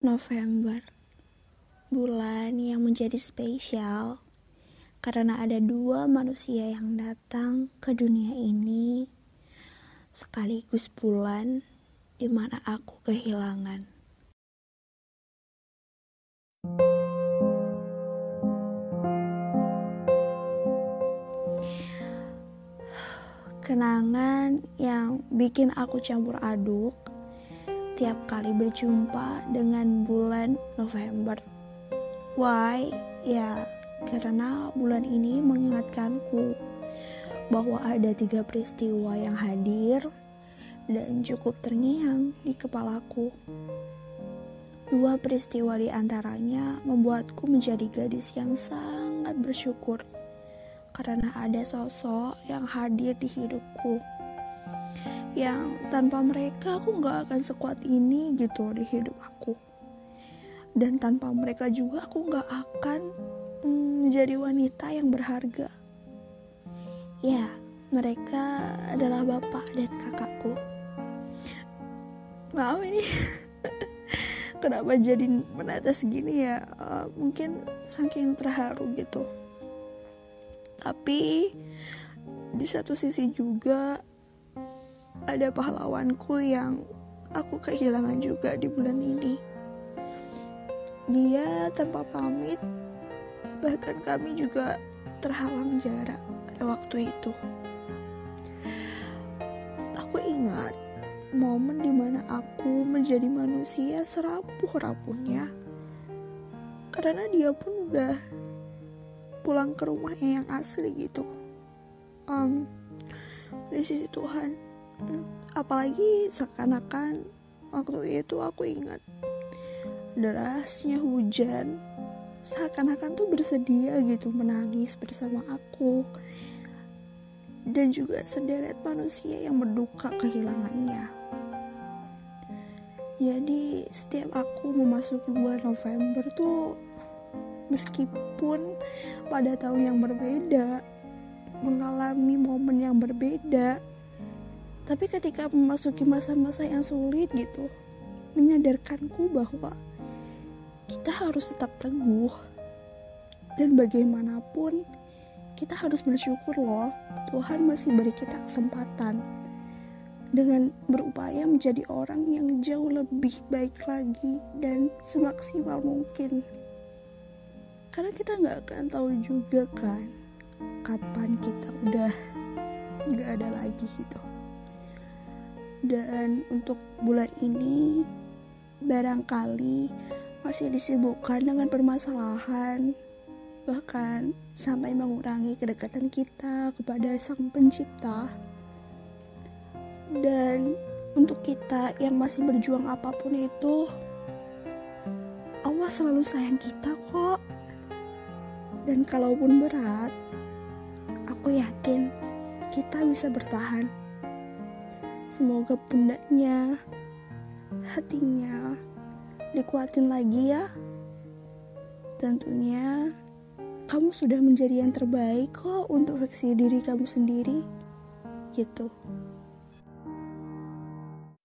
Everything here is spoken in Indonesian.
November, bulan yang menjadi spesial karena ada dua manusia yang datang ke dunia ini, sekaligus bulan di mana aku kehilangan. Kenangan yang bikin aku campur aduk setiap kali berjumpa dengan bulan November. Why? Ya, karena bulan ini mengingatkanku bahwa ada tiga peristiwa yang hadir dan cukup terngiang di kepalaku. Dua peristiwa di antaranya membuatku menjadi gadis yang sangat bersyukur karena ada sosok yang hadir di hidupku yang tanpa mereka aku nggak akan sekuat ini gitu di hidup aku. Dan tanpa mereka juga aku nggak akan mm, wanita yang berharga. Ya mereka adalah bapak dan kakakku. Maaf ini. Kenapa jadi menetes gini ya? Uh, mungkin saking terharu gitu. Tapi di satu sisi juga ada pahlawanku yang aku kehilangan juga di bulan ini. Dia tanpa pamit, bahkan kami juga terhalang jarak pada waktu itu. Aku ingat momen di mana aku menjadi manusia serapuh-rapuhnya karena dia pun udah pulang ke rumahnya yang asli gitu. Um, di sisi Tuhan apalagi seakan-akan waktu itu aku ingat derasnya hujan. Seakan-akan tuh bersedia gitu menangis bersama aku. Dan juga sederet manusia yang berduka kehilangannya. Jadi setiap aku memasuki bulan November tuh meskipun pada tahun yang berbeda mengalami momen yang berbeda tapi ketika memasuki masa-masa yang sulit gitu, menyadarkanku bahwa kita harus tetap teguh. Dan bagaimanapun, kita harus bersyukur loh, Tuhan masih beri kita kesempatan dengan berupaya menjadi orang yang jauh lebih baik lagi dan semaksimal mungkin. Karena kita nggak akan tahu juga kan kapan kita udah nggak ada lagi gitu dan untuk bulan ini barangkali masih disibukkan dengan permasalahan bahkan sampai mengurangi kedekatan kita kepada sang pencipta. Dan untuk kita yang masih berjuang apa pun itu Allah selalu sayang kita kok. Dan kalaupun berat aku yakin kita bisa bertahan Semoga pundaknya, hatinya dikuatin lagi ya. Tentunya kamu sudah menjadi yang terbaik kok untuk versi diri kamu sendiri. Gitu.